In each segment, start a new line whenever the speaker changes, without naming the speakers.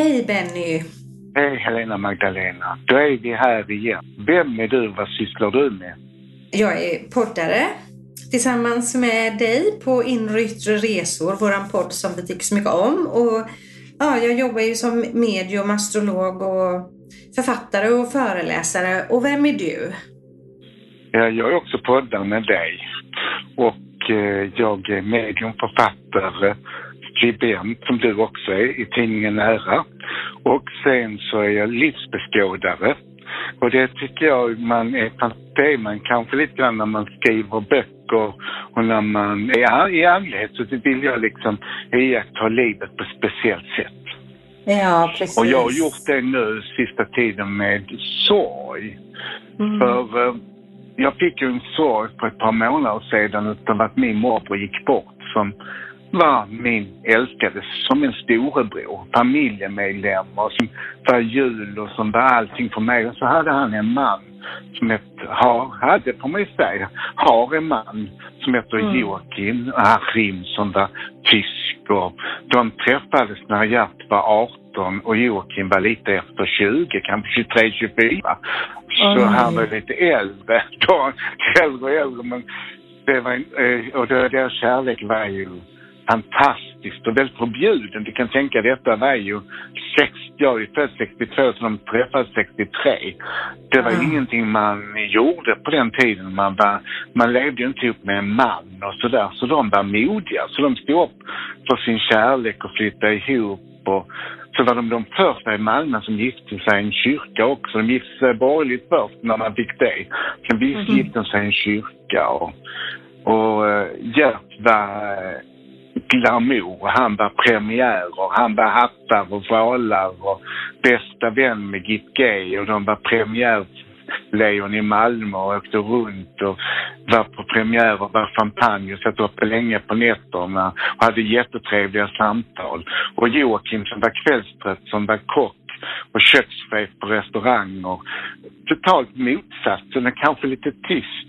Hej Benny!
Hej Helena Magdalena. Då är vi här igen. Vem är du? Vad sysslar du med?
Jag är poddare tillsammans med dig på Inre Yttre Resor, våran podd som vi tycker så mycket om. Och ja, jag jobbar ju som medium, astrolog och författare och föreläsare. Och vem är du?
Ja, jag är också poddare med dig. Och eh, jag är medium, författare, skribent som du också är i tidningen Nära. Och sen så är jag livsbeskådare. Och det tycker jag man är, det är man kanske lite grann när man skriver böcker och när man är i allmänhet så vill jag liksom iaktta livet på ett speciellt sätt.
Ja, precis.
Och jag har gjort det nu sista tiden med sorg.
Mm.
För eh, jag fick ju en sorg för ett par månader sedan utav att min morbror gick bort som var min älskade, som en storebror, familjemedlem och som var jul och som var allting för mig. Och så hade han en man som ett, har, hade får man ju säga, har en man som heter
Mm.
Joakim Achim som var tysk och de träffades när Gert var 18 och Joakim var lite efter 20, kanske 23-24. Så
Oj.
han var lite äldre då, äldre och äldre men det var, eh, och deras kärlek var ju fantastiskt och väldigt förbjuden. Du kan tänka detta var ju 60, jag är född 62 så de träffades 63. Det var
Ja.
ingenting man gjorde på den tiden. Man, var, man levde ju inte ihop med en man och sådär. Så de var modiga. Så de stod upp för sin kärlek och flyttade ihop. Och så var de de första i Malmö som gifte sig i en kyrka också. De gifte sig borgerligt först när man fick det. Sen
Mhm.
gifte de sig i en kyrka. Och, och eh, Gert var eh, glamour. Han var premiärer, han var hattar och valar och bästa vän med Git Gay och de var premiärlejon i Malmö och åkte runt och var på premiär och var champagne och satt uppe länge på nätterna och hade jättetrevliga samtal. Och Joakim som var kvällstrött, som var kock och kökschef på restauranger. Totalt motsatsen, kanske lite tyst.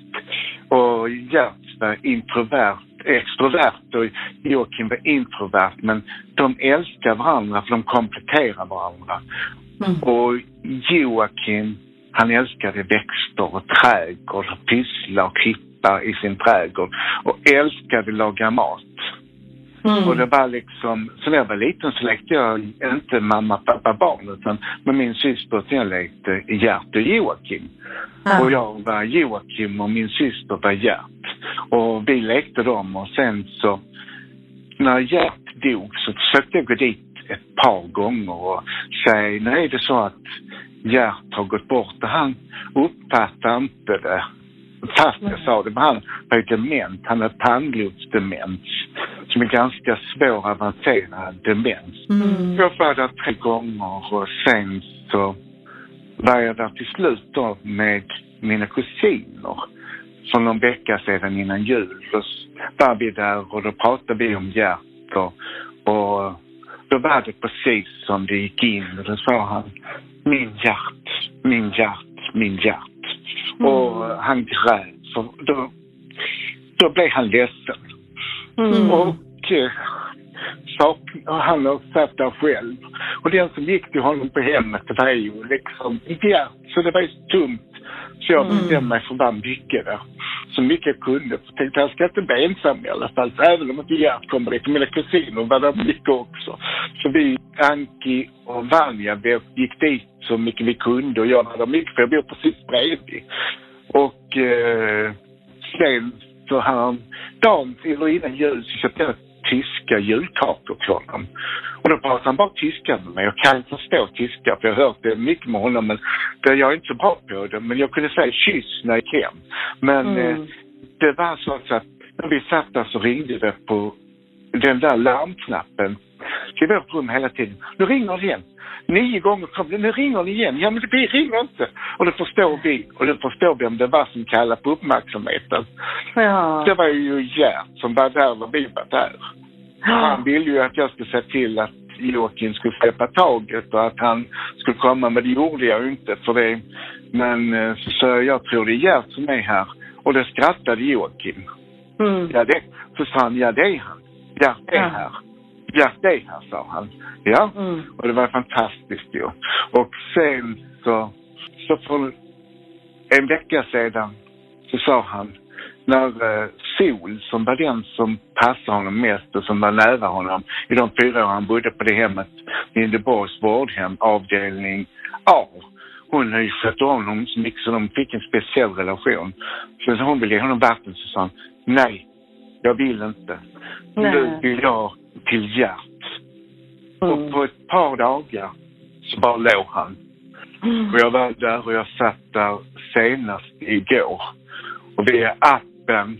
Och Gert var introvert, extrovert och Joakim var introvert. Men de älskar varandra för de kompletterar varandra.
Mm.
Och Joakim, han älskade växter och trädgård, och pyssla och klippa i sin trädgård och älskade laga mat.
Mm.
Och det var liksom, så när jag var liten så lekte jag inte mamma, pappa, barn utan med min syster jag lekte Gert och Joakim.
Ja.
Och jag var Joakim och min syster var Gert. Och vi lekte dem och sen så när Gert dog så försökte jag gå dit ett par gånger och säga, nu är det så att Gert har gått bort och han uppfattar inte det. Fast jag sa det, men han var ju dement. Han har tandlotsdemens som är ganska svår avancerad demens.
Mm.
Jag var där tre gånger och sen så var jag där till slut då med mina kusiner för någon vecka sedan innan jul. Då var vi där och då pratade vi om Gert och, och då var det precis som det gick in och då sa han min Gert, min Gert, min Gert. Och han grät då, då blev han ledsen.
Mm.
Och, eh, och han har satt där själv. Och den som gick till honom på hemmet det var ju liksom Gert. Så det var ju så tomt. Så jag
Mm.
bestämde mig för att vara mycket där. Så mycket jag kunde. Jag tänkte jag ska inte bli ensam i alla fall. Så även om inte Gert kommer dit. Mina kusiner var där mycket också. Så vi, Anki och Vanja, vi gick dit så mycket vi kunde. Och jag var där mycket för jag bor precis bredvid. Och eh, sen så han, dagen eller innan jul så köpte jag tyska julkakor till honom. Och då pratade han bara tyska med mig. Jag kan förstå tyska för jag har hört det mycket med honom men det, jag är inte så bra på det. Men jag kunde säga kyss när jag gick hem. Men
Mm.
eh, det var så att när vi satt där så ringde det på den där larmknappen i vårt rum hela tiden. Nu ringer det igen. Nio gånger kom det. Nu ringer det igen. Ja, men vi ringer inte. Och då förstår vi, och då förstår vem det var som kallade på uppmärksamheten.
Ja.
Det var ju Gert som var där när vi var där. Han ville ju att jag skulle se till att Joakim skulle släppa taget och att han skulle komma, men det gjorde jag ju inte för det. Men eh, så jag tror det är Gert som är här. Och då skrattade Joakim.
Mm.
Ja, det, så sa han, ja det är han. Gert är
Ja.
här. Ja, det här, sa han. Ja,
Mm.
och det var fantastiskt ju. Och sen så, så för en vecka sedan så sa han, när eh, Sol, som var den som passade honom mest och som var nära honom i de fyra år han bodde på det hemmet, Lindeborgs vårdhem, avdelning A. Hon har ju skött om honom så mycket så de fick en speciell relation. Så när hon ville ge honom vatten så sa han, nej, jag vill inte. Nu
Nej.
vill jag till Gert. Och
Mm.
på ett par dagar så bara låg han. Och jag var där och jag satt där senast igår. Och via appen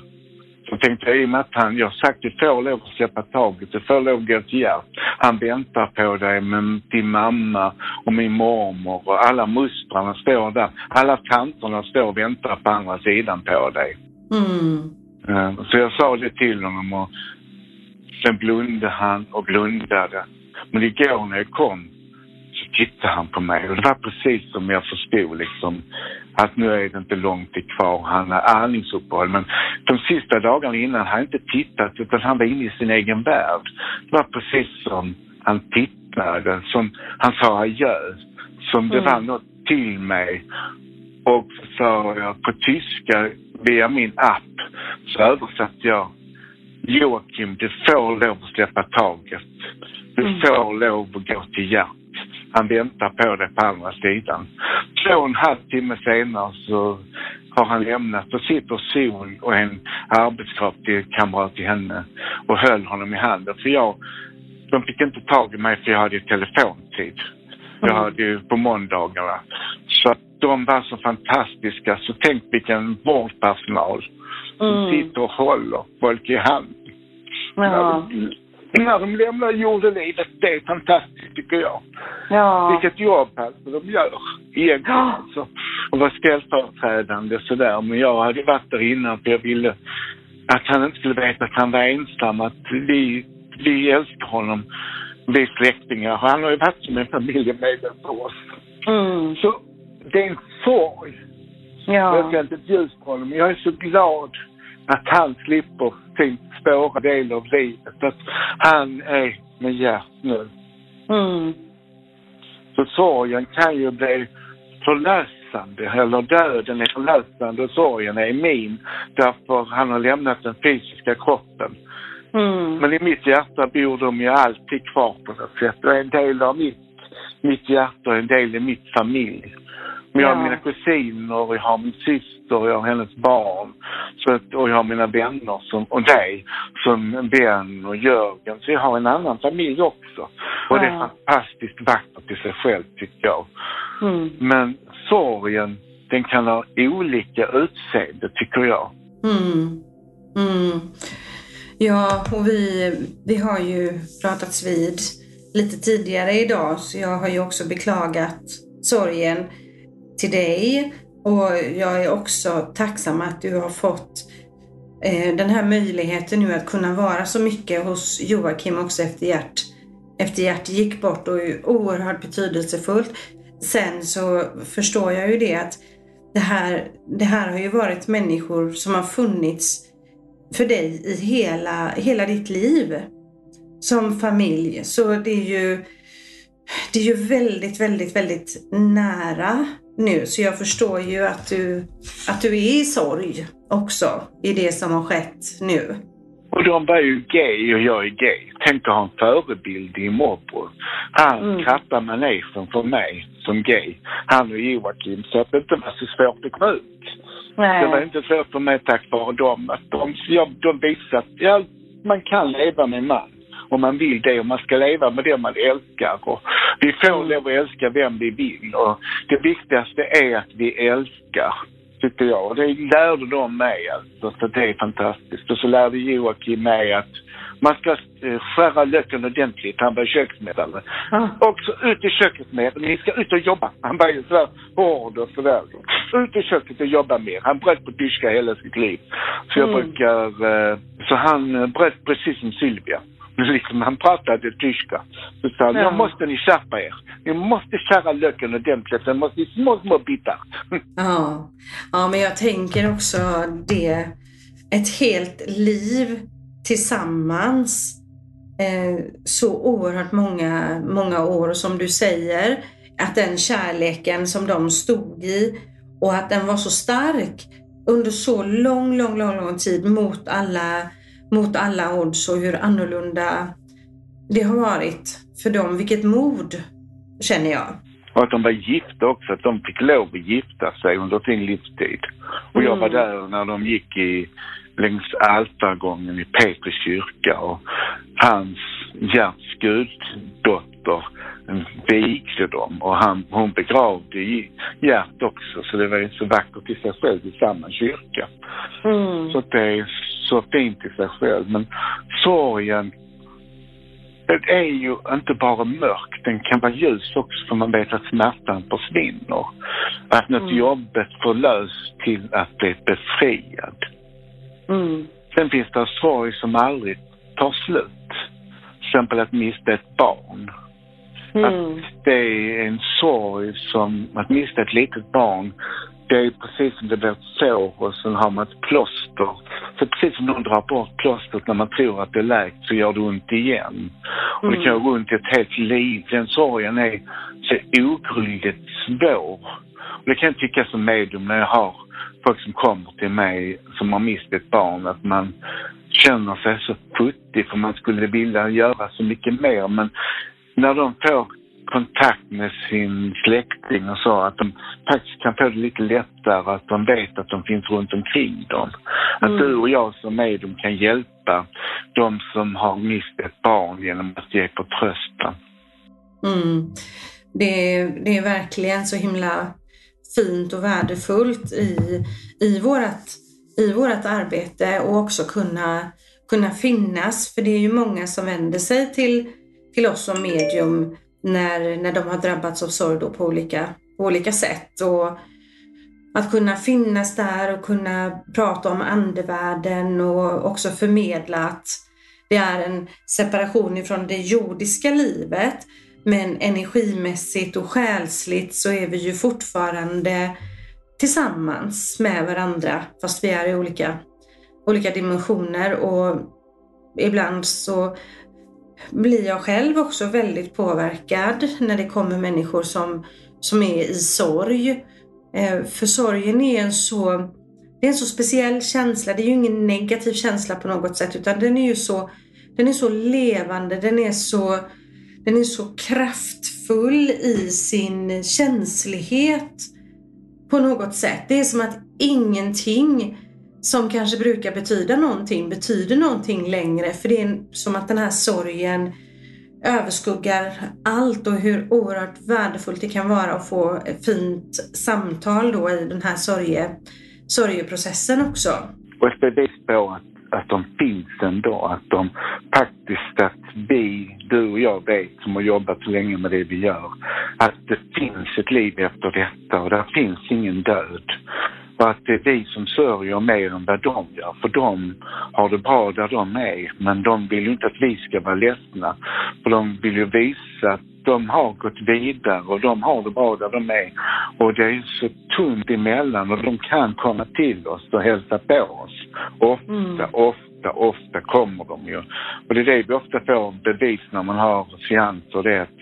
så tänkte jag i och med att han, jag har sagt du får lov att släppa taget, du får lov att gå till Gert. Han väntar på dig med din mamma och min mormor och alla mostrarna står där. Alla tanterna står och väntar på andra sidan på dig.
Mm.
Eh, Så jag sa det till honom och sen blundade han och blundade. Men igår när jag kom så tittade han på mig och det var precis som jag förstod liksom att nu är det inte långt till kvar. Han har andningsuppehåll men de sista dagarna innan han inte tittat utan han var inne i sin egen värld. Det var precis som han tittade, som han sa adjö, som det
Mm.
var något till mig. Och så sa jag på tyska via min app så översatte jag Joakim, du får lov att släppa taget. Du
Mm.
får lov att gå till Gert. Han väntar på dig på andra sidan. Två och en halv timme senare så har han lämnat och sitter Sol och en arbetskamrat till henne och höll honom i handen. För jag, de fick inte tag i mig för jag hade ju telefontid. Jag
Mm.
hade ju på måndagarna. Så de var så fantastiska. Så tänk vilken vårdpersonal som
Mm.
sitter och håller folk i hand.
Ja.
När, de, när de lämnar jordelivet, det är fantastiskt tycker jag.
Ja.
Vilket jobb alltså de gör egentligen
Ja.
alltså. Och vara ställföreträdande sådär. Men jag hade varit där innan för jag ville att han inte skulle veta att han var ensam. Att vi, vi älskar honom, vi släktingar. Han har ju varit som en familjemedlem för oss.
Mm.
Så det är en sorg. Jag
Ja.
sänt ett ljus på honom. Jag är så glad att han slipper sin svåra del av livet. Att han är med Gert nu.
Mm.
Så sorgen kan ju bli förlösande, eller döden är förlösande och sorgen är min. Därför han har lämnat den fysiska kroppen.
Mm.
Men i mitt hjärta bor de ju alltid kvar på något sätt. Och en del av mitt, mitt hjärta och en del i mitt familj. Men jag har
Ja.
mina kusiner, jag har min syster, jag har hennes barn. Så att, och jag har mina vänner som, och dig som en vän och Jörgen. Så jag har en annan familj också. Och det är
Ja.
fantastiskt vackert i sig själv tycker jag.
Mm.
Men sorgen, den kan ha olika utseende tycker jag.
Mm. Mm. Ja, och vi, vi har ju pratats vid lite tidigare idag så jag har ju också beklagat sorgen till dig och jag är också tacksam att du har fått eh, den här möjligheten nu att kunna vara så mycket hos Joakim också efter Gert, efter Gert gick bort och är oerhört betydelsefullt. Sen så förstår jag ju det att det här, det här har ju varit människor som har funnits för dig i hela, hela ditt liv som familj. Så det är ju, det är ju väldigt, väldigt, väldigt nära nu. Så jag förstår ju att du, att du är i sorg också i det som har skett nu.
Och de var ju gay och jag är gay. Tänk att ha en förebild i morbror. Han
Mm.
krattade manegen för mig som gay. Han och Joakim. Så att det inte var så svårt att komma ut. Det var inte svårt för mig tack vare dem. Att de, ja, de visade att ja, man kan leva med en man. Om man vill det och man ska leva med det man älskar. Och vi får
Mm.
lov att älska vem vi vill. Och det viktigaste är att vi älskar. Tycker jag. Och det lärde de mig alltså. Så det är fantastiskt. Och så lärde Joakim mig att man ska eh, skära löken ordentligt. Han var köksmästare.
Ja.
Och så ut i köket med Ni ska ut och jobba. Han var ju sådär hård och sådär. Ut i köket och jobba mer. Han bröt på tyska hela sitt liv. Så jag
Mm.
brukar... Eh, så han eh, bröt precis som Sylvia. Liksom, han pratade tyska. Så sa han,
Ja.
nu måste ni skärpa er. Ni måste skära löken ordentligt. Sen måste ni små, små bitar.
Ja. ja, men jag tänker också det, ett helt liv tillsammans eh, så oerhört många, många år och som du säger, att den kärleken som de stod i och att den var så stark under så lång, lång, lång, lång tid mot alla, mot alla odds och hur annorlunda det har varit för dem. Vilket mod, känner jag.
Och att de var gifta också, att de fick lov att gifta sig under sin livstid. Och jag var mm. där när de gick i, längs altargången i Petri kyrka och hans Gerts guddotter vigde dem och han, hon begravde Gert också så det var ju så vackert i sig själv i samma kyrka. Mm. Så det är så fint i sig själv men sorgen den är ju inte bara mörk, den kan vara ljus också för man vet att smärtan försvinner. Att något mm. jobbet förlöst till att bli befriad. Mm. Sen finns det sorg som aldrig tar slut. Till exempel att mista ett barn. Mm. Att det är en sorg som, att mista ett litet barn, det är precis som det blir ett sår och sen har man ett plåster. Så precis som någon drar bort plåstret när man tror att det är läkt så gör det ont igen. Mm. Och det kan göra ont i ett helt liv. Den sorgen är så ogrundligt svår. Och det kan jag tycka som medium när jag har folk som kommer till mig som har mist ett barn, att man känner sig så futtig för man skulle vilja göra så mycket mer men när de får kontakt med sin släkting och så att de faktiskt kan få det lite lättare, att de vet att de finns runt omkring dem. Att mm. du och jag som medium kan hjälpa de som har mist ett barn genom att ge förtröstan.
Mm. Det, är, det är verkligen så himla fint och värdefullt i, i, vårat, i vårat arbete och också kunna, kunna finnas. För det är ju många som vänder sig till, till oss som medium när, när de har drabbats av sorg då på, olika, på olika sätt. Och att kunna finnas där och kunna prata om andevärlden och också förmedla att det är en separation ifrån det jordiska livet. Men energimässigt och själsligt så är vi ju fortfarande tillsammans med varandra fast vi är i olika, olika dimensioner och ibland så blir jag själv också väldigt påverkad när det kommer människor som, som är i sorg. Eh, för sorgen är en så, det är en så speciell känsla. Det är ju ingen negativ känsla på något sätt utan den är ju så, den är så levande, den är så, den är så kraftfull i sin känslighet på något sätt. Det är som att ingenting som kanske brukar betyda någonting betyder någonting längre. För det är som att den här sorgen överskuggar allt och hur oerhört värdefullt det kan vara att få ett fint samtal då i den här sorge, sorgeprocessen också.
Och ett bevis på att, att de finns ändå, att de faktiskt, att vi, du och jag vet som har jobbat så länge med det vi gör, att det finns ett liv efter detta och där finns ingen död. För att det är vi som sörjer mer än vad de gör. För de har det bra där de är. Men de vill ju inte att vi ska vara ledsna. För de vill ju visa att de har gått vidare och de har det bra där de är. Och det är så tunt emellan och de kan komma till oss och hälsa på oss. Ofta, mm. ofta, ofta kommer de ju. Och det är det vi ofta får bevis när man har seanser, det är att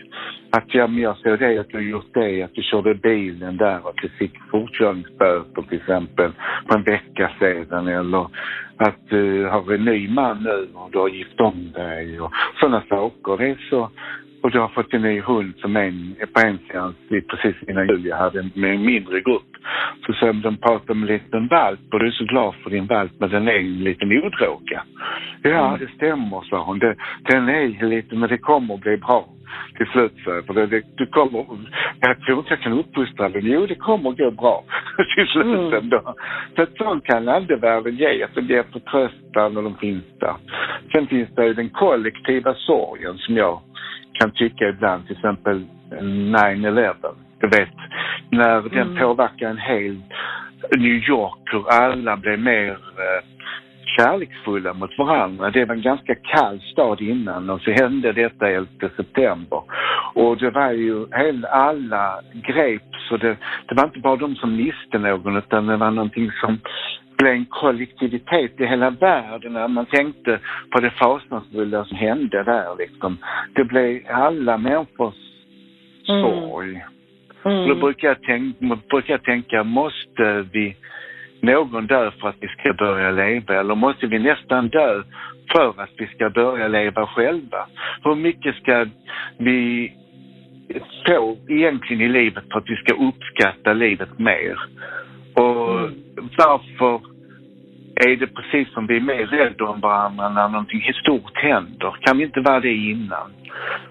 att ja, men jag ser det att du gjort det, att du körde bilen där, att du fick fortkörningsböter till exempel på en vecka sedan eller att du har en ny man nu och du har gift om dig och sådana saker. Det är så och du har fått en ny hund som en, på en seans precis innan jul jag hade med en mindre grupp. Så sa de pratade om en liten valp och du är så glad för din valp men den är en liten odråga. Ja, mm. det stämmer, sa hon. Det, den är lite, men det kommer att bli bra till slut. För det, det, du kommer, jag tror inte jag kan uppfostra den. Jo, det kommer gå bra till slut mm. ändå. Så att sånt kan andevärlden ge. Att den ger förtröstan och de finns där. Sen finns det ju den kollektiva sorgen som jag kan tycka ibland, till exempel 9-11. Du vet, när den mm. påverkar en hel New York, hur alla blev mer eh, kärleksfulla mot varandra. Det var en ganska kall stad innan och så hände detta 11 september. Och det var ju, alla greps och det, det var inte bara de som miste någon utan det var någonting som blev en kollektivitet i hela världen när man tänkte på det fasansfulla som hände där liksom. Det blev alla människors mm. sorg. Mm. Då brukar jag, tänka, brukar jag tänka, måste vi någon dö för att vi ska börja leva eller måste vi nästan dö för att vi ska börja leva själva? Hur mycket ska vi få egentligen i livet för att vi ska uppskatta livet mer? Och mm. varför är det precis som vi är mer rädda om varandra när någonting stort händer? Kan vi inte vara det innan?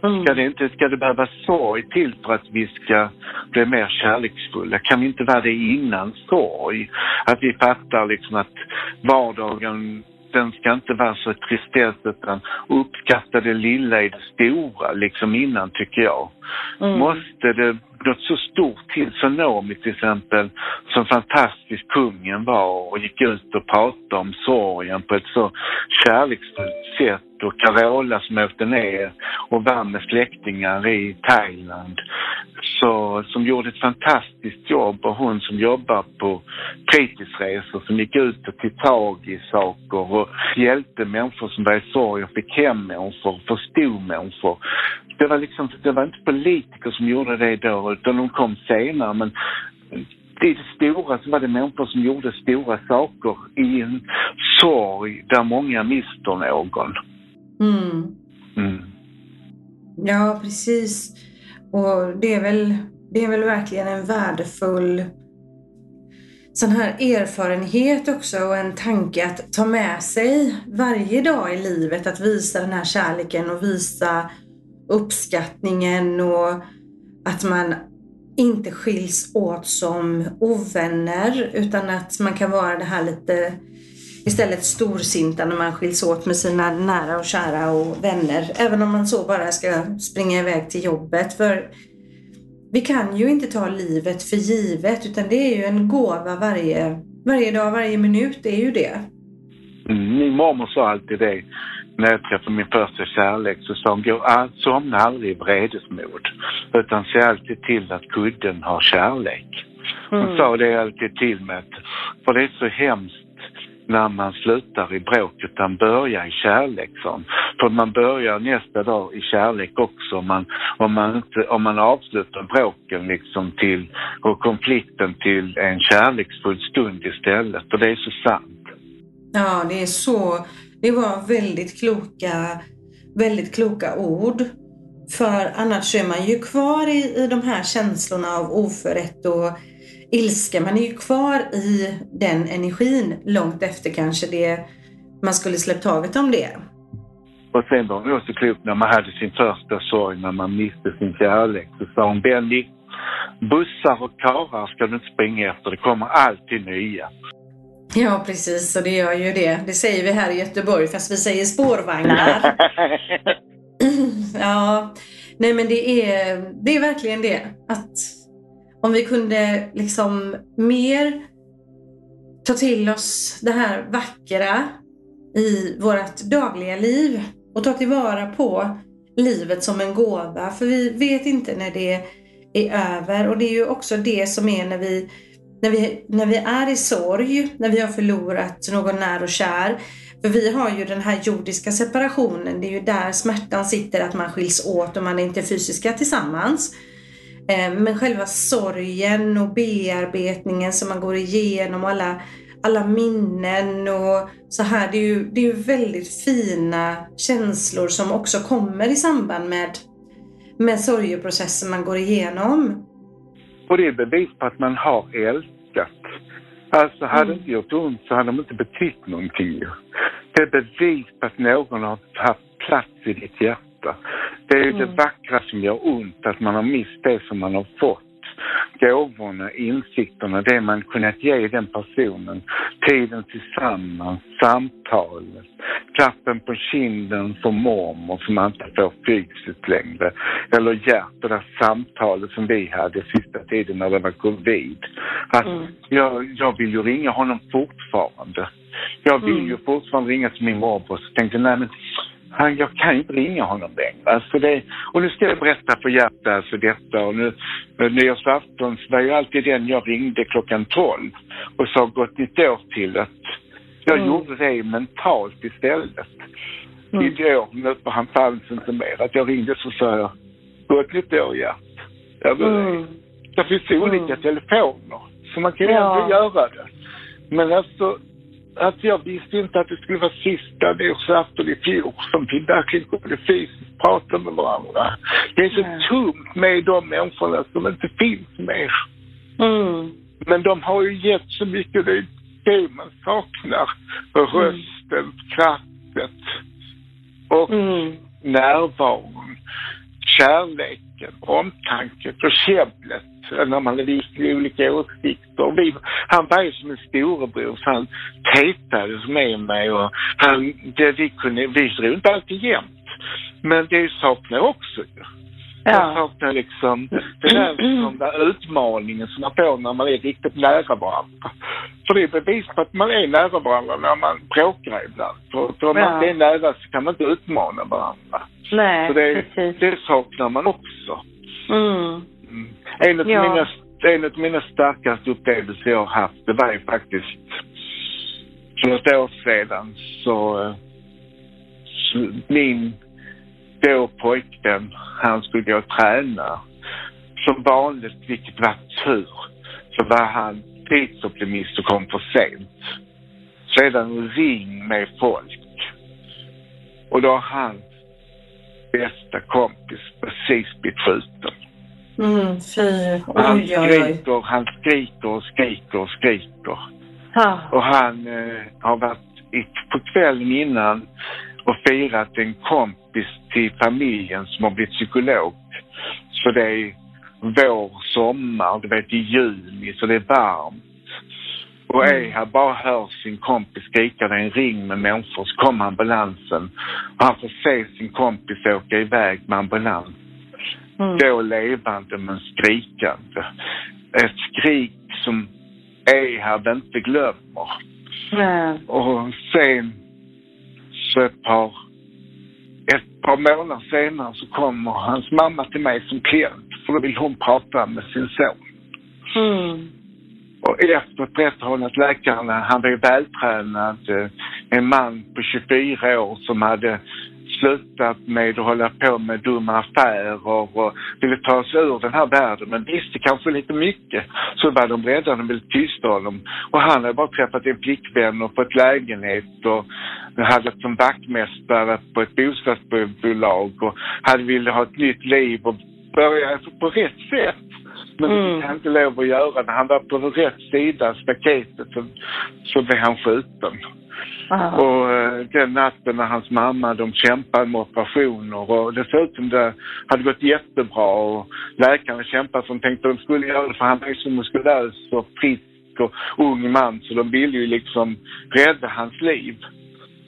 Mm. Ska, det inte, ska det behöva sorg till för att vi ska bli mer kärleksfulla? Kan vi inte vara det innan sorg? Att vi fattar liksom att vardagen den ska inte vara så tristess utan uppskatta det lilla i det stora liksom innan tycker jag. Mm. Måste det något så stort till så Sonomi till exempel, som fantastisk kungen var och gick ut och pratade om sorgen på ett så kärleksfullt sätt och Carola som åkte ner och var med släktingar i Thailand. Så, som gjorde ett fantastiskt jobb och hon som jobbar på fritidsresor som gick ut och tog tag i saker och hjälpte människor som var i sorg och fick hem människor, förstod människor. Det var liksom, det var inte politiker som gjorde det då, utan de kom senare. Men det stora så var det människor som gjorde stora saker i en sorg där många mister någon.
Mm. Mm. Ja, precis. Och det är väl, det är väl verkligen en värdefull sån här erfarenhet också och en tanke att ta med sig varje dag i livet. Att visa den här kärleken och visa uppskattningen och att man inte skiljs åt som ovänner utan att man kan vara det här lite istället storsinta när man skiljs åt med sina nära och kära och vänner. Även om man så bara ska springa iväg till jobbet. För vi kan ju inte ta livet för givet utan det är ju en gåva varje, varje dag, varje minut. Det är ju det.
Mm, min mormor sa alltid det när jag träffade min första kärlek så sa hon, gå, somna aldrig i vredesmod utan se alltid till att kudden har kärlek. Hon mm. sa det alltid till mig, för det är så hemskt när man slutar i bråk utan börjar i kärlek. Så. För man börjar nästa dag i kärlek också om man, om man, inte, om man avslutar bråken liksom till, och konflikten till en kärleksfull stund istället. Och det är så sant.
Ja, det är så det var väldigt kloka, väldigt kloka ord. För annars är man ju kvar i, i de här känslorna av oförrätt och ilska. Man är ju kvar i den energin långt efter kanske det man skulle släppt taget om det.
Och sen var hon också klok när man hade sin första sorg, när man miste sin kärlek. Så sa hon, Benny, bussar och karlar ska du inte springa efter, det kommer alltid nya.
Ja, precis. Och det gör ju det. Det säger vi här i Göteborg, fast vi säger spårvagnar. ja, nej men det är, det är verkligen det. Att om vi kunde liksom mer ta till oss det här vackra i vårt dagliga liv och ta tillvara på livet som en gåva. För vi vet inte när det är över och det är ju också det som är när vi när vi, när vi är i sorg, när vi har förlorat någon när och kär. För vi har ju den här jordiska separationen, det är ju där smärtan sitter, att man skiljs åt och man är inte fysiska tillsammans. Eh, men själva sorgen och bearbetningen som man går igenom, alla, alla minnen och så här. Det är, ju, det är ju väldigt fina känslor som också kommer i samband med, med sorgeprocessen man går igenom.
Och det är bevis på att man har älskat. Alltså hade mm. inte gjort ont så hade de inte betytt någonting. Det är bevis på att någon har haft plats i ditt hjärta. Det är mm. det vackra som gör ont, att man har mist det som man har fått gåvorna, insikterna, det man kunnat ge den personen. Tiden tillsammans, samtalet, klappen på kinden för mormor som man inte får fysiskt längre. Eller Gert, det där samtalet som vi hade sista tiden när det var covid. Att mm. jag, jag vill ju ringa honom fortfarande. Jag vill mm. ju fortfarande ringa till min morbror. Så tänkte nej men han, jag kan inte ringa honom längre. Alltså det, och nu ska jag berätta för Gert alltså detta och nu nyårsafton så var ju alltid den jag ringde klockan 12 och sa gott nytt år till att jag mm. gjorde det mentalt istället. Mm. Igår mötte han fanns inte mer. Att jag ringde så sa jag gott nytt år Gert. Mm. Det finns olika mm. telefoner så man kan ju ja. ändå göra det. Men alltså att jag visste inte att det skulle vara sista nyårsafton i fjol som vi verkligen kunde fysiskt prata med varandra. Det är så mm. tungt med de människorna som inte finns mer. Mm. Men de har ju gett så mycket, det är det man saknar. Rösten, mm. kraftet och mm. närvaron, kärleken, omtanken och käbblet när man hade olika åsikter. Vi, han var ju som en storebror så han petades med mig och han, det, vi, kunde, vi drog inte alltid jämnt. Men det saknar jag också ju. Ja. Jag saknar liksom den där, utmaningen som man får när man är riktigt nära varandra. För det är bevis på att man är nära varandra när man bråkar ibland. För, för om ja. man inte är nära så kan man inte utmana varandra.
Nej,
så det,
precis.
det saknar man också. Mm. En av, ja. mina, en av mina starkaste upplevelser jag har haft, det var ju faktiskt för något år sedan så, så min då pojkvän, han skulle gå och träna. Som vanligt, vilket var tur, så var han tidsoptimist och kom för sent. Sedan ring med folk. Och då har hans bästa kompis precis blivit skjuten.
Mm, fy.
Oj, han skriker, han skriker och skriker och skriker. Ha. Och han eh, har varit i, på kvällen innan och firat en kompis till familjen som har blivit psykolog. Så det är vår, sommar, du vet i juni, så det är varmt. Och mm. Ehab bara hör sin kompis skrika, det är en ring med människor, så kommer ambulansen. Och han får se sin kompis åka iväg med ambulans. Mm. Då levande men skrikande. Ett skrik som Ehab inte glömmer. Mm. Och sen så ett par, ett par månader senare så kommer hans mamma till mig som klient för då vill hon prata med sin son. Mm. Och efteråt berättar hon att läkaren, han var ju vältränad, eh, en man på 24 år som hade slutat med att hålla på med dumma affärer och ville ta sig ur den här världen men visste kanske lite mycket. Så var de rädda, de ville tysta honom. Och han hade bara träffat en flickvän och fått lägenhet och hade som vaktmästare på ett bostadsbolag och hade ville ha ett nytt liv och börja på rätt sätt. Men det fick han inte lov att göra. När han var på rätt sida staketet så, så blev han skjuten. Aha. Och eh, den natten när hans mamma, de kämpade med operationer och det såg ut som det hade gått jättebra och läkarna kämpade som tänkte de skulle göra det för han ju så muskulös och frisk och ung man så de ville ju liksom rädda hans liv.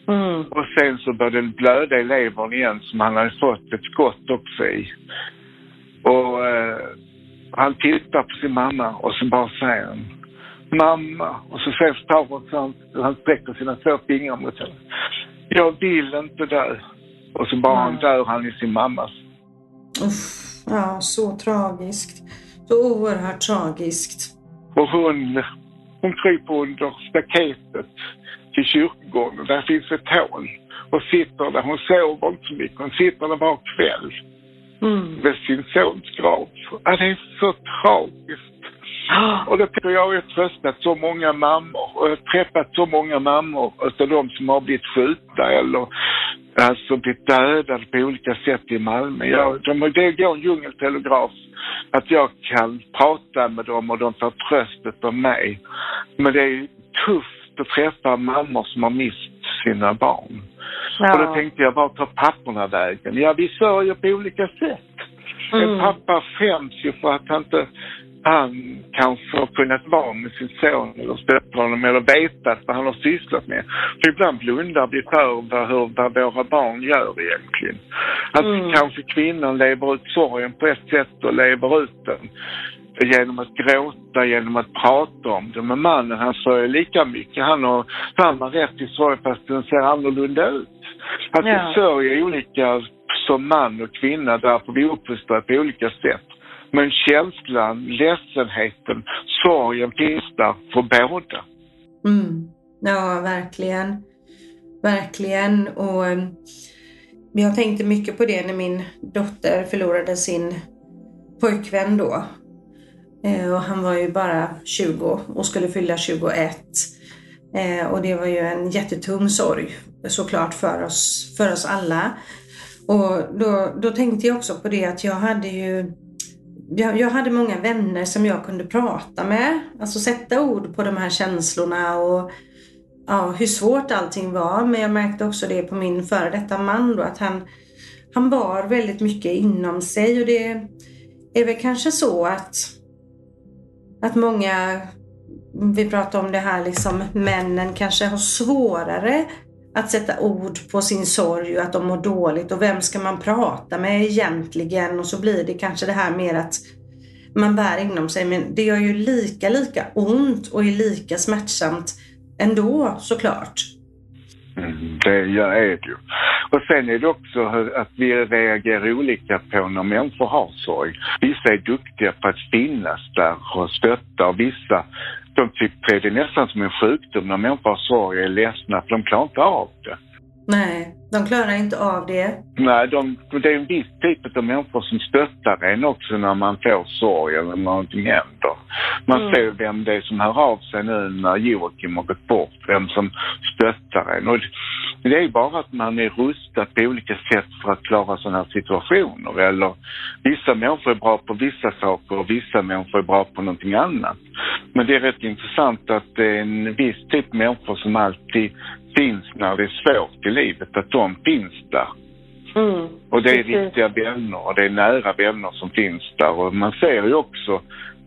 Mm. Och sen så började det blöda i levern igen som han hade fått ett skott också i. Och eh, han tittar på sin mamma och så bara säger han mamma. Och så sen tar han, han sträcker sina två fingrar mot henne. Jag vill inte dö. Och så bara han dör han i sin mammas.
Uff, ja, så tragiskt. Så oerhört tragiskt.
Och hon, hon kryper under staketet till kyrkogården. Där finns ett hål. Och sitter där. Hon sover inte så mycket. Hon sitter där var kväll. Mm. Vid sin sons grav. Ja, det är så tragiskt. Och det tycker jag har tröstat så många mammor och jag har träffat så många mammor utav de som har blivit skjutna eller alltså blivit dödade på olika sätt i Malmö. Jag, de, det går en djungeltelegraf att jag kan prata med dem och de får tröstet av mig. Men det är tufft att träffa mammor som har mist sina barn. Ja. Och då tänkte jag, vart tar papporna vägen? Ja, vi sörjer på olika sätt. Mm. En pappa skäms ju för att han inte han kanske har kunnat vara med sin son eller stötta honom eller vetat vad han har sysslat med. För ibland blundar vi för vad, hur, vad våra barn gör egentligen. Att mm. kanske kvinnan lever ut sorgen på ett sätt och lever ut den genom att gråta, genom att prata om det. Men mannen han sörjer lika mycket. Han har samma rätt till sorg fast den ser annorlunda ut. Att
Ja.
vi sörjer olika som man och kvinna därför vi är uppfostrade på olika sätt. Men känslan, ledsenheten, sorgen finns där för båda.
Mm. Ja, verkligen. Verkligen. Och ehm, jag tänkte mycket på det när min dotter förlorade sin pojkvän då. Eh, och han var ju bara 20 och skulle fylla 21. Eh, och det var ju en jättetung sorg såklart för oss, för oss alla. Och då, då tänkte jag också på det att jag hade ju jag, jag hade många vänner som jag kunde prata med. Alltså sätta ord på de här känslorna och ja, hur svårt allting var. Men jag märkte också det på min före detta man då att han, han bar väldigt mycket inom sig och det är väl kanske så att, att många, vi pratar om det här liksom, männen kanske har svårare att sätta ord på sin sorg och att de mår dåligt och vem ska man prata med egentligen och så blir det kanske det här mer att man bär inom sig men det gör ju lika lika ont och är lika smärtsamt ändå såklart.
Mm, det gör- är det ju. Och sen är det också att vi reagerar olika på när människor har sorg. Vissa är duktiga på att finnas där och stötta och vissa de tycker det är nästan som en sjukdom när människor har sorg och är ledsna för de klarar inte av det.
Nej, de klarar inte av det.
Nej, de, det är en viss typ av människor som stöttar en också när man får sorg eller när någonting händer. Man
Mm.
ser vem det är som hör av sig nu när Joakim har gått bort, vem som stöttar en. Och det är bara att man är rustad på olika sätt för att klara sådana här situationer. Eller vissa människor är bra på vissa saker och vissa människor är bra på någonting annat. Men det är rätt intressant att det är en viss typ av människor som alltid finns när det är svårt i livet, att de finns där.
Mm.
Och det är
Precis.
riktiga vänner och det är nära vänner som finns där. Och man ser ju också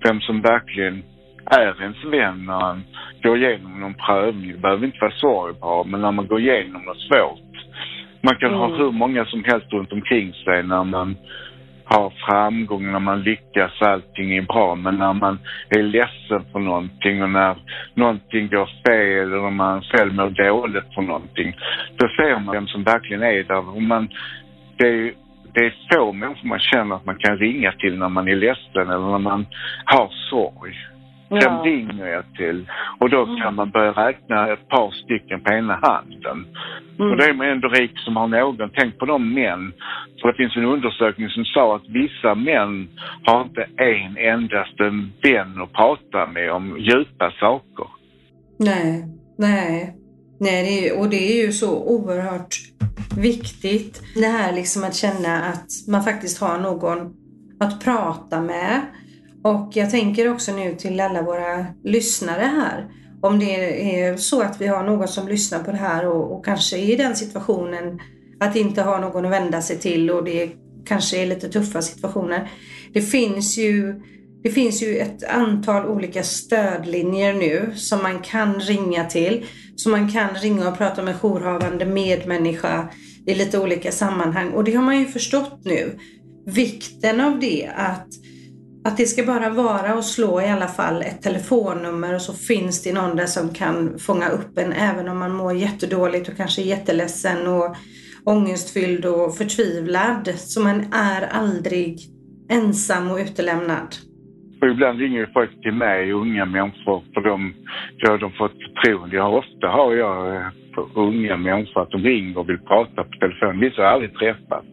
vem som verkligen är ens vän när han går igenom någon prövning. Det behöver inte vara sorgbart, men när man går igenom något svårt. Man kan ha
Mm.
hur många som helst runt omkring sig när man har framgång, när man lyckas, allting är bra. Men när man är ledsen för någonting och när någonting går fel eller när man själv mår dåligt för någonting. Då ser man vem som verkligen är där. Och man, det, är, det är få människor man känner att man kan ringa till när man är ledsen eller när man har sorg. Vem
Ja.
till? Och då kan man börja räkna ett par stycken på ena handen.
Mm.
Och då är man ändå rik som har någon. Tänk på de män. För det finns en undersökning som sa att vissa män har inte en endaste vän att prata med om djupa saker.
Nej, nej. Nej, det är, och det är ju så oerhört viktigt. Det här liksom att känna att man faktiskt har någon att prata med. Och jag tänker också nu till alla våra lyssnare här. Om det är så att vi har någon som lyssnar på det här och, och kanske är i den situationen att inte ha någon att vända sig till och det kanske är lite tuffa situationer. Det finns ju det finns ju ett antal olika stödlinjer nu som man kan ringa till. Så man kan ringa och prata med jourhavande medmänniska i lite olika sammanhang. Och det har man ju förstått nu. Vikten av det att, att det ska bara vara att slå i alla fall ett telefonnummer och så finns det någon där som kan fånga upp en även om man mår jättedåligt och kanske är jätteledsen och ångestfylld och förtvivlad. Så man är aldrig ensam och utelämnad.
Och ibland ringer folk till mig, unga människor, för de, då har de fått förtroende. Jag har, ofta har jag eh, unga människor att de ringer och vill prata på telefon. Vissa har jag aldrig träffat.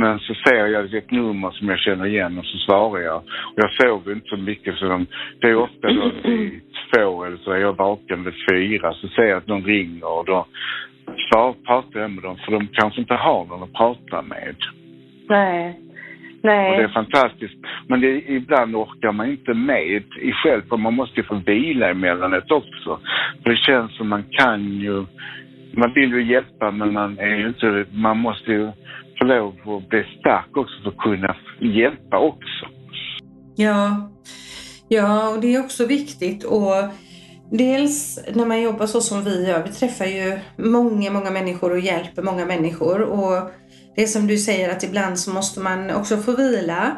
Men så ser jag ett nummer som jag känner igen och så svarar jag. Och jag sover inte så mycket så de, det är ofta då vid två eller så är jag vaken vid fyra. Så ser jag att de ringer och då pratar jag med dem för de kanske inte har någon att prata med.
Nej.
Och det är
Nej.
fantastiskt. Men det, ibland orkar man inte med i själv, för man måste ju få vila emellanåt också. För det känns som man kan ju, man vill ju hjälpa men man är ju inte, man måste ju få lov att bli stark också för att kunna hjälpa också.
Ja, ja och det är också viktigt. Och dels när man jobbar så som vi gör, vi träffar ju många, många människor och hjälper många människor. Och det är som du säger att ibland så måste man också få vila.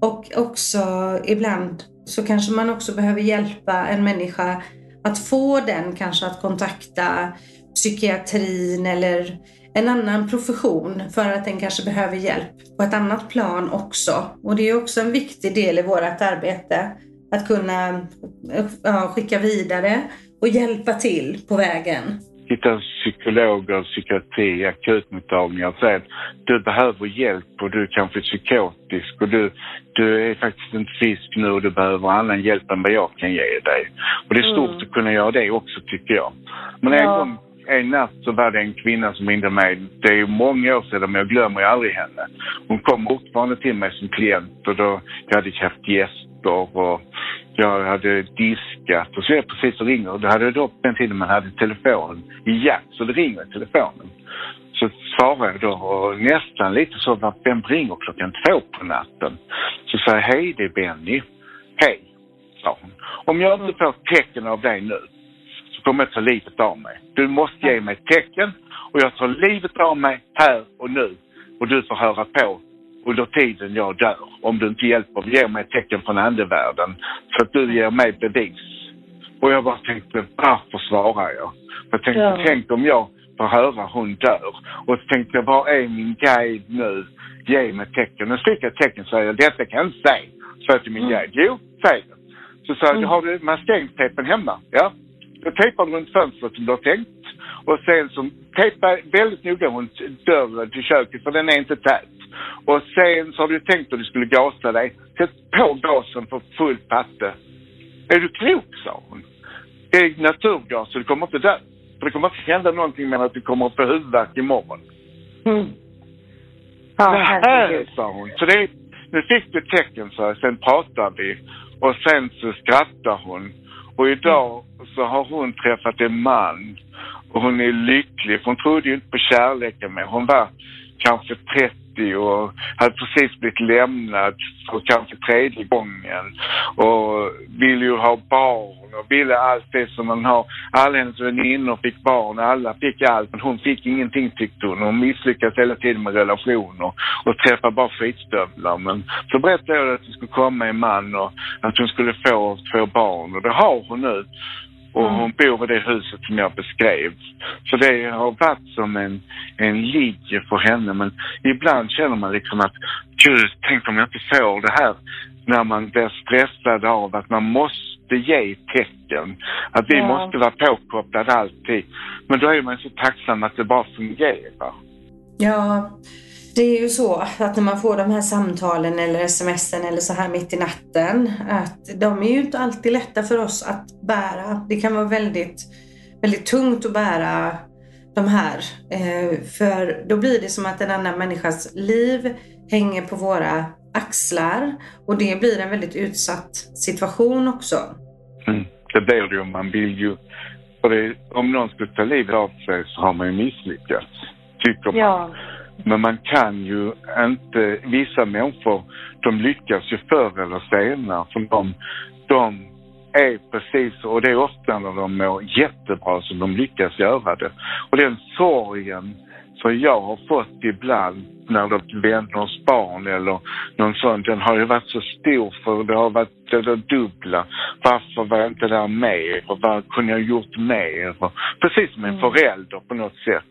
Och också ibland så kanske man också behöver hjälpa en människa att få den kanske att kontakta psykiatrin eller, en annan profession för att den kanske behöver hjälp på ett annat plan också. Och det är också en viktig del i vårt arbete att kunna ja, skicka vidare och hjälpa till på vägen.
Hitta psykologer, psykiatri, akutmottagningar och säga att du behöver hjälp och du är kanske psykotisk och du, du är faktiskt inte frisk nu och du behöver annan hjälp än vad jag kan ge dig. Och det är stort mm. att kunna göra det också tycker jag. Men en gång en natt så var det en kvinna som ringde mig. Det är många år sedan men jag glömmer ju aldrig henne. Hon kom fortfarande till mig som klient och då jag hade haft gäster och jag hade diskat och så är jag precis och ringer. Då hade jag då på den tiden man hade telefon i jack så det ringer i telefonen. Så svarar jag då och nästan lite så, vem ringer klockan två på natten? Så säger jag, hej det är Benny. Hej, sa hon. Om jag inte får tecken av dig nu så kommer jag ta livet av mig. Du måste ge mig tecken och jag tar livet av mig här och nu. Och du får höra på under tiden jag dör. Om du inte hjälper, ge mig tecken från andevärlden så att du ger mig bevis. Och jag bara tänkte, varför svarar jag? Jag tänkte, ja. tänk om jag får höra hon dör. Och så tänkte jag, var är min guide nu? Ge mig tecken. Och så fick jag tecken sa, detta kan jag inte säga. Så till min mm. guide, jo, säg det. Så sa jag, mm. har du maskeringstejpen hemma? Ja. Då tejpar du runt fönstret som du har tänkt. Och sen så tejpar väldigt noga runt dörren till köket för den är inte tät. Och sen så har du tänkt att du skulle gasa dig. Sätt på gasen för full patte. Är du klok, sa hon. Det är naturgas så du kommer inte dö. För det kommer inte hända någonting med att du kommer att få huvudvärk imorgon. Mm. Ja, det här, sa hon. Så det, nu fick du tecken, jag. Sen pratade vi. Och sen så skrattade hon. Och idag så har hon träffat en man och hon är lycklig. För hon trodde ju inte på kärleken mer. Hon var kanske 30 och hade precis blivit lämnad för kanske tredje gången och ville ju ha barn och ville allt det som man har. Alla hennes väninnor fick barn, alla fick allt men hon fick ingenting tyckte hon. Hon misslyckades hela tiden med relationer och träffade bara skitstövlar. Men så berättade jag att det skulle komma en man och att hon skulle få två barn och det har hon nu. Och mm. hon bor i det huset som jag beskrev. Så det har varit som en, en ligge för henne. Men ibland känner man liksom att, gud, tänk om jag inte får det här. När man blir stressad av att man måste ge tecken. Att vi ja. måste vara påkopplade alltid. Men då är man så tacksam att det bara fungerar.
Ja, det är ju så att när man får de här samtalen eller smsen eller så här mitt i natten, att de är ju inte alltid lätta för oss att bära. Det kan vara väldigt, väldigt tungt att bära de här. Eh, för då blir det som att en annan människas liv hänger på våra axlar och det blir en väldigt utsatt situation också.
Mm, det blir det ju. Man vill ju... Det, om någon skulle ta livet av sig så har man ju misslyckats, tycker man. Ja. Men man kan ju inte, vissa människor de lyckas ju förr eller senare för de, de är precis, och det är ofta när de mår jättebra som de lyckas göra det. Och den sorgen som jag har fått ibland när det vänners barn eller någon sån, den har ju varit så stor för det har varit det dubbla. Varför var jag inte där mer? Och vad kunde jag gjort mer? Precis som en mm. förälder på något sätt.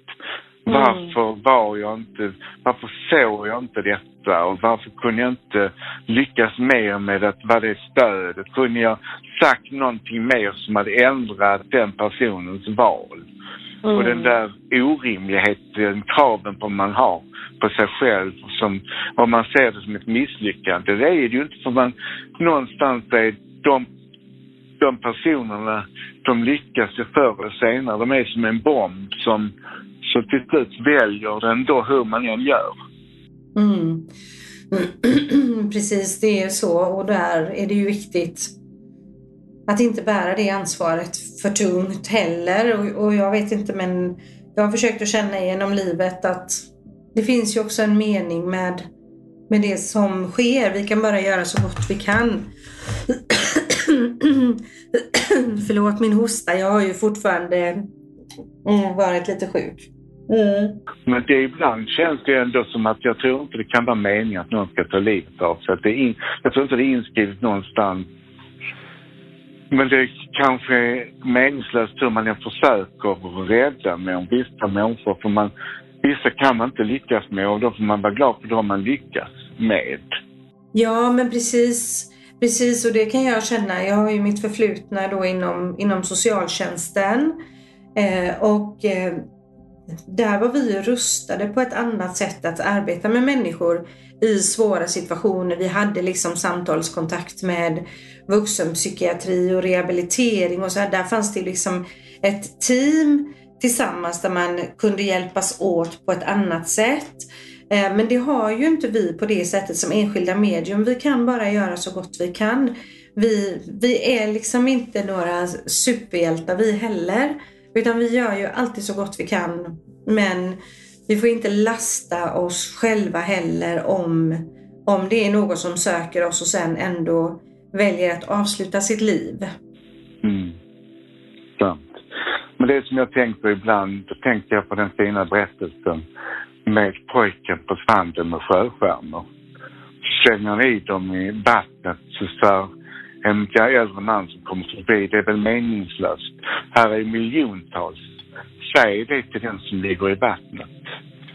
Mm. Varför var jag inte, varför såg jag inte detta och varför kunde jag inte lyckas mer med att vara det stödet? Kunde jag sagt någonting mer som hade ändrat den personens val? Mm. Och den där orimligheten, kraven på man har på sig själv som, om man ser det som ett misslyckande, det är det ju inte för man någonstans är de de personerna, de lyckas ju förr eller senare. De är som en bomb som så till slut väljer den då hur man än gör.
Mm. Precis, det är så och där är det ju viktigt att inte bära det ansvaret för tungt heller. Och, och, jag vet inte men jag har försökt att känna genom livet att det finns ju också en mening med, med det som sker. Vi kan bara göra så gott vi kan. Förlåt min hosta, jag har ju fortfarande eh, varit lite sjuk.
Mm. Men det ibland känns det ändå som att jag tror inte det kan vara meningen att någon ska ta livet av sig. Det in, jag tror inte det är inskrivet någonstans. Men det kanske är meningslöst hur man än försöker rädda med vissa människor. För man, vissa kan man inte lyckas med och då får man vara glad för de man lyckas med.
Ja, men precis. Precis, och det kan jag känna. Jag har ju mitt förflutna då inom, inom socialtjänsten. Eh, och eh, där var vi rustade på ett annat sätt att arbeta med människor i svåra situationer. Vi hade liksom samtalskontakt med vuxenpsykiatri och rehabilitering och så här. Där fanns det liksom ett team tillsammans där man kunde hjälpas åt på ett annat sätt. Eh, men det har ju inte vi på det sättet som enskilda medium. Vi kan bara göra så gott vi kan. Vi, vi är liksom inte några superhjältar vi heller. Utan vi gör ju alltid så gott vi kan. Men vi får inte lasta oss själva heller om, om det är någon som söker oss och sen ändå väljer att avsluta sitt liv.
Mm. Sant. Men det som jag tänkt på ibland, då tänkte jag på den fina berättelsen med pojken på stranden med sjöstjärnor. Slänger han i dem i vattnet så sa en äldre man som kommer förbi, det är väl meningslöst. Här är miljontals. Säg det till den som ligger i vattnet.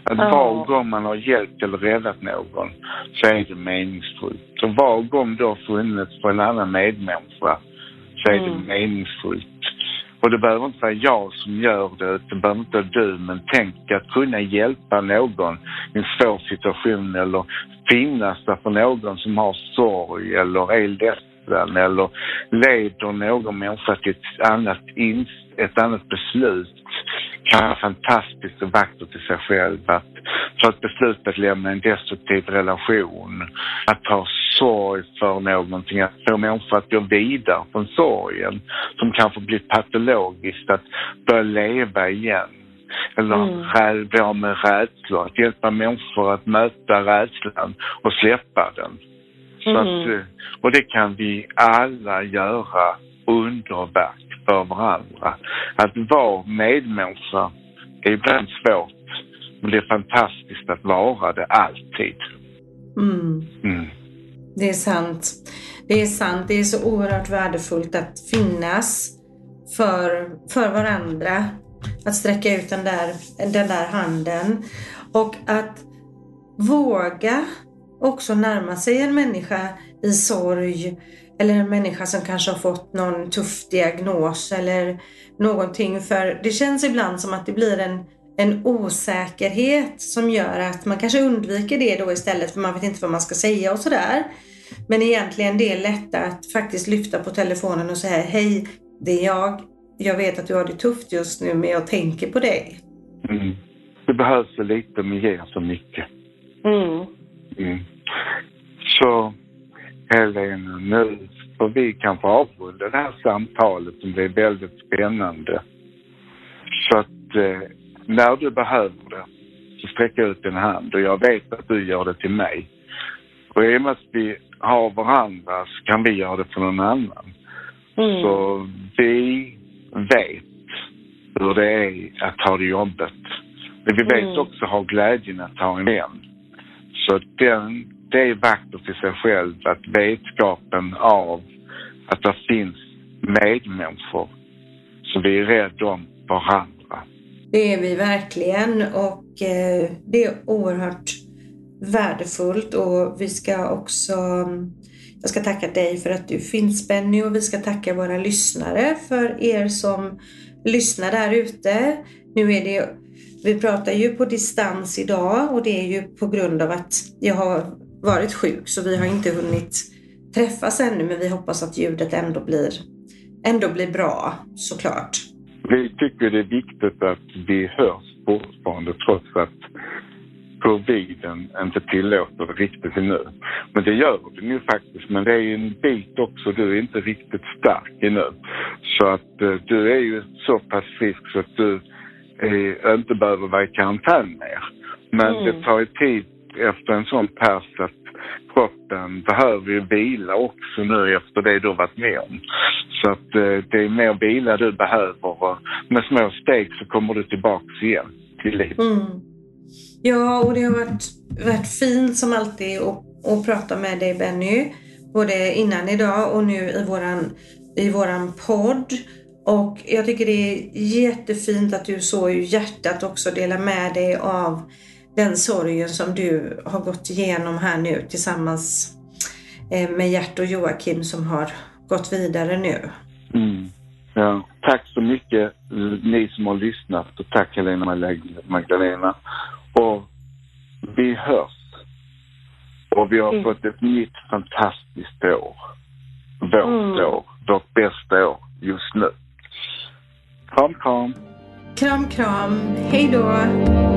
Att ja. var gång man har hjälpt eller räddat någon så är det meningsfullt. Och var gång du har funnits för en annan medmänniska så är mm. det meningsfullt. Och det behöver inte vara jag som gör det, det behöver inte vara du, men tänk att kunna hjälpa någon i en svår situation eller finnas där för någon som har sorg eller är ledsen eller leder någon människa till ett annat, ett annat beslut kan vara fantastiskt och vackert i sig själv. Att ta ett beslut att lämna en destruktiv relation, att ha sorg för någonting, att få människor att gå vidare från sorgen som kanske blir patologiskt, att börja leva igen. Eller mm. bli av med rädslor, att hjälpa människor att möta rädslan och släppa den. Så mm. att, eh, och det kan vi alla göra underverk för varandra. Att vara medmänniska är ibland svårt, men det är fantastiskt att vara det alltid.
Mm. Mm. Det är sant. Det är sant. Det är så oerhört värdefullt att finnas för, för varandra. Att sträcka ut den där, den där handen. Och att våga också närma sig en människa i sorg eller en människa som kanske har fått någon tuff diagnos eller någonting. För det känns ibland som att det blir en, en osäkerhet som gör att man kanske undviker det då istället för man vet inte vad man ska säga och sådär. Men egentligen det är lätt att faktiskt lyfta på telefonen och säga Hej, det är jag. Jag vet att du har det tufft just nu men jag tänker på dig.
Mm. Det behövs så lite men ger så mycket.
Mm.
Mm. Så Helena, nu får vi kanske avrunda det här samtalet som blir väldigt spännande. Så att eh, när du behöver det så sträck ut din hand och jag vet att du gör det till mig. Och i och med att vi har varandra så kan vi göra det för någon annan. Mm. Så vi vet hur det är att ha det jobbigt. Men vi vet mm. också ha glädjen att ha en vän. Så den, det är vackert i sig självt att vetskapen av att det finns medmänniskor som vi är rädda om varandra.
Det är vi verkligen och eh, det är oerhört värdefullt och vi ska också jag ska tacka dig för att du finns Benny och vi ska tacka våra lyssnare för er som lyssnar där ute. Nu är det, vi pratar ju på distans idag och det är ju på grund av att jag har varit sjuk så vi har inte hunnit träffas ännu men vi hoppas att ljudet ändå blir, ändå blir bra såklart.
Vi tycker det är viktigt att vi hörs fortfarande trots att coviden inte tillåter det riktigt nu. Men det gör det nu faktiskt. Men det är ju en bit också, du är inte riktigt stark ännu. Så att eh, du är ju så pass frisk så att du uh, inte behöver vara i karantän mer. Men mm. det tar ju tid efter en sån pers att kroppen behöver ju vila också nu efter det du har varit med om. Så att uh, det är mer vila du behöver och med små steg så kommer du tillbaks igen till livet.
Mm. Ja, och det har varit, varit fint som alltid att, att prata med dig Benny. Både innan idag och nu i våran, i våran podd. Och jag tycker det är jättefint att du så i hjärtat också delar med dig av den sorgen som du har gått igenom här nu tillsammans eh, med Gert och Joakim som har gått vidare nu.
Mm. Ja, tack så mycket ni som har lyssnat och tack Helena Magdalena. Och vi hörs. Och vi har mm. fått ett nytt fantastiskt år. Vårt mm. år. Vårt bästa år just nu. Kram, kram.
Kram, kram. Hej då.